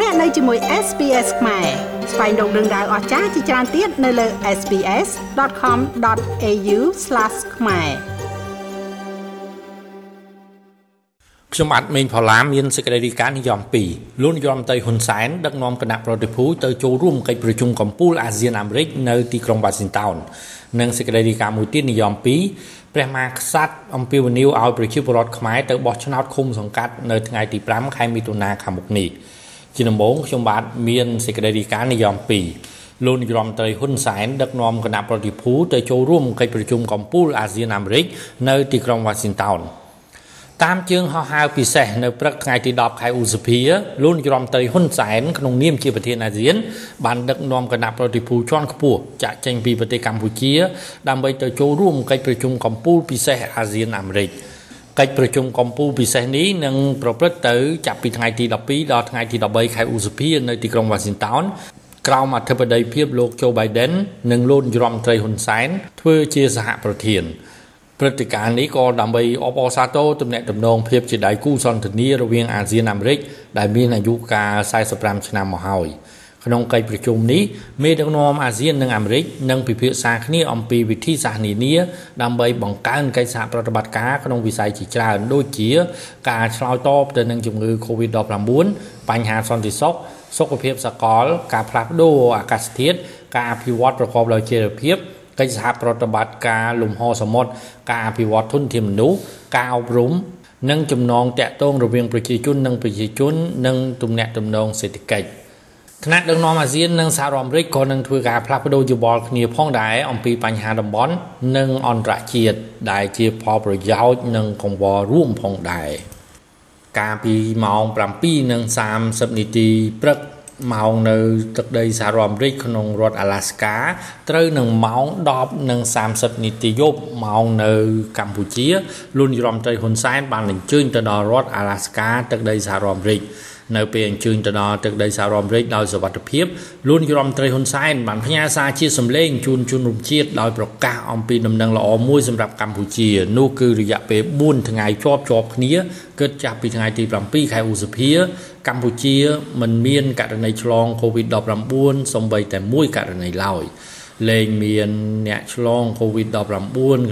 លោកអ្នកនៅជាមួយ SPS ខ្មែរស្វែងរកដឹងដៅអស្ចារ្យជាច្រើនទៀតនៅលើ SPS.com.au/ ខ្មែរខ្ញុំបាទមេងផល្លាមានសេចក្តីរាយការណ៍និយម2លោកនាយរដ្ឋមន្ត្រីហ៊ុនសែនដឹកនាំគណៈប្រតិភូទៅចូលរួមកិច្ចប្រជុំកំពូលអាស៊ានអាមេរិកនៅទីក្រុង Washington និងសេចក្តីរាយការណ៍មួយទៀតនិយម2ព្រះមហាក្សត្រអំពាវនាវឲ្យប្រជាពលរដ្ឋខ្មែរទៅបោះឆ្នោតឃុំសង្កាត់នៅថ្ងៃទី5ខែមិថុនាខាងមុខនេះ ជាដំបូងខ្ញុំបាទមានសេចក្តីរាយការណ៍និយម2លោកនាយរដ្ឋមន្ត្រីហ៊ុនសែនដឹកនាំគណៈប្រតិភូទៅចូលរួមកិច្ចប្រជុំកំពូលអាស៊ានអាមេរិកនៅទីក្រុង Washington តាមជើងហោះហើរពិសេសនៅព្រឹកថ្ងៃទី10ខែឧសភាលោកនាយរដ្ឋមន្ត្រីហ៊ុនសែនក្នុងនាមជាប្រធានអាស៊ានបានដឹកនាំគណៈប្រតិភូជាន់ខ្ពស់ចាក់ចេញពីប្រទេសកម្ពុជា ដើម្បីទៅចូលរួមកិច្ចប្រជុំកំពូលពិសេសអាស៊ានអាមេរិក កិច្ចប្រជុំកំពូលពិសេសនេះនឹងប្រព្រឹត្តទៅចាប់ពីថ្ងៃទី12ដល់ថ្ងៃទី13ខែឧសភានៅទីក្រុង Washington ក្រោមអធិបតីភាពលោក Joe Biden និងលោកនាយរដ្ឋមន្ត្រីហ៊ុនសែនធ្វើជាសហប្រធានព្រឹត្តិការណ៍នេះក៏ដើម្បីអបអរសាទរទំនាក់ទំនងភាពជាដៃគូសន្ទនារវាងអាស៊ានអាមេរិកដែលមានអាយុកាល45ឆ្នាំមកហើយ ក្នុងកិច្ចប្រជុំនេះមេដឹកនាំអាស៊ាននិងអាមេរិកនឹងពិភាក្សាគ្នាអំពីវិធីសាស្ត្រនានាដើម្បីបង្កើនកិច្ចសហប្រតិបត្តិការក្នុងវិស័យជាច្រើនដូចជា ការឆ្លើយតបទៅនឹងជំងឺ Covid-19 បញ្ហាសន្តិសុខសុខភាពសកល ការផ្លាស់ប្ដូរអាកាសធាតុការអភិវឌ្ឍប្រកបដោយចីរភាពកិច្ចសហប្រតិបត្តិការលំហសមុទ្រការអភិវឌ្ឍធនធានមនុស្សការអប់រំនិងចំណងតាក់ទងរវាងប្រជាជននិងប្រជាជននិងទំនាក់ទំនងសេដ្ឋកិច្ច ថ្នាក់ដឹកនាំអាស៊ាននិងសហរដ្ឋអាមេរិកក៏នឹងធ្វើការផ្លាស់ប្ដូរយោបល់គ្នាផងដែរអំពីបញ្ហាតំបន់និងអន្តរជាតិដែលជាផលប្រយោជន៍និងកង្វល់រួមផងដែរកាលពីម៉ោង7:30នាទីព្រឹកម៉ោងនៅទឹកដីសហរដ្ឋអាមេរិកក្នុងរដ្ឋ Alaska ត្រូវនឹងម៉ោង10:30នាទីយប់ម៉ោងនៅកម្ពុជាលោកនាយរដ្ឋមន្ត្រីហ៊ុនសែនបានអញ្ជើញទៅដល់រដ្ឋ Alaska ទឹកដីសហរដ្ឋអាមេរិក នៅពេលអញ្ជើញទៅដល់ទឹកដីសហរដ្ឋអាមេរិកដោយសវត្ថភាពលោកនាយរដ្ឋមន្ត្រីហ៊ុនសែនបានផ្ញើសារជាសម្លេងជូនជនរួមជាតិដោយប្រកាសអំពីដំណឹងល្អមួយសម្រាប់កម្ពុជានោះគឺរយៈពេល4ថ្ងៃជាប់ជាប់គ្នាគិតចាប់ពីថ្ងៃទី7ខែឧសភាកម្ពុជាមិនមានករណីឆ្លង COVID-19 សូម្បីតែមួយករណីឡើយលែងមានអ្នកឆ្លង COVID-19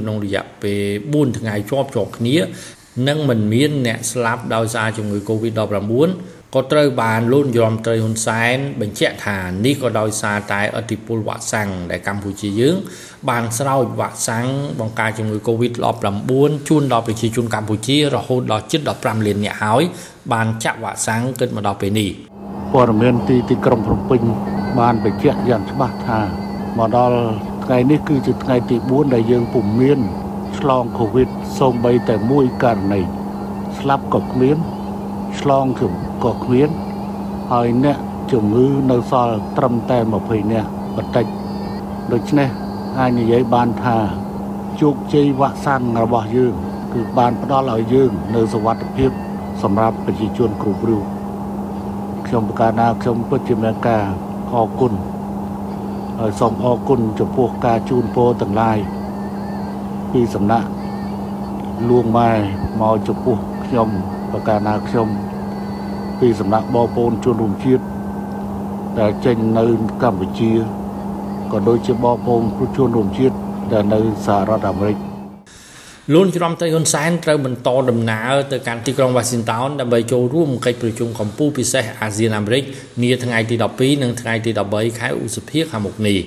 ក្នុងរយៈពេល4ថ្ងៃជាប់ជាប់គ្នានិងមិនមានអ្នកស្លាប់ដោយសារជំងឺ Covid-19 ក៏ត្រូវបានលោកយមត្រីហ៊ុនសែនបញ្ជាក់ថានេះក៏ដោយសារតែអធិពលវ៉ាក់សាំងដែលកម្ពុជាយើង បានស្រោចវ៉ាក់សាំងបង្ការជំងឺ Covid-19 ជូនដល់ប្រជាជនកម្ពុជារហូតដល់ជិត15លាននាក់ហើយបានចាក់វ៉ាក់សាំងគិតមកដល់ពេលនេះព័ត៌មានទីទីក្រុងភ្នំពេញបានបញ្ជាក់យ៉ាងច្បាស់ថាមកដល់ថ្ងៃនេះគឺជាថ្ងៃទី4ដែលយើងពុំមានឆ្លងកូវីដសូម្បីតែមួយករណីស្លាប់ក៏គ្មាន ឆ្លងក៏គ្មានហើយអ្នកជំងឺនៅសល់ត្រឹមតែ20នាក់បន្តិចដូច្នេះអាចនិយាយបានថាជោគជ័យវ៉ាក់សាំងរបស់យើង គឺបានផ្ដល់ឲ្យយើង នៅសុវត្ថិភាព សម្រាប់ប្រជាជនគ្រប់រូបខ្ញុំប្រកាសថាខ្ញុំពិតជាមានការអរគុណហើយសូមអរគុណចំពោះការជូនពរទាំងឡាយពីសំណាក់លួងម៉ែមកចំពោះខ្ញុំ ប្រកាសថាខ្ញុំ ពីសំណាក់បងប្អូនជនរួមជាតិដែលចេញនៅកម្ពុជាក៏ដូចជាបងប្អូនជនរួមជាតិដែលនៅសហរដ្ឋអាមេរិកលោកច្រំតៃហ៊ុនសែនត្រូវបន្តដំណើរទៅកាន់ទីក្រុង Washington ដើម្បីចូលរួមកិច្ចប្រជុំកម្ពុជាពិសេសអាស៊ានអាមេរិកនាថ្ងៃទី12និងថ្ងៃទី13ខែឧសភាខាងមុខនេះ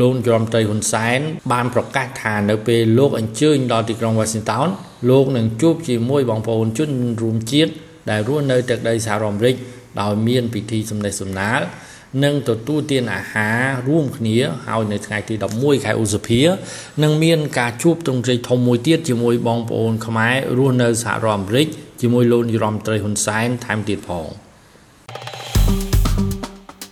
លោកយមត្រីហ៊ុនសែនបានប្រកាសថានៅពេលលោកអញ្ជើញដល់ទីក្រុង Washington លោកនឹងជួបជាមួយបងប្អូនជនរួមជាតិដែលរស់នៅទឹកដីសហរដ្ឋអាមេរិកដោយមានពិធីសម្ដែងសម្ដាលនិងទទួលទានអាហាររួមគ្នាហើយនៅថ្ងៃទី11ខែឧសភានឹងមានការជួបទ្រង់ទ្រាយធំមួយទៀតជាមួយបងប្អូនខ្មែររស់នៅសហរដ្ឋអាមេរិកជាមួយលោកនាយរដ្ឋមន្ត្រីហ៊ុនសែនថែមទៀតផង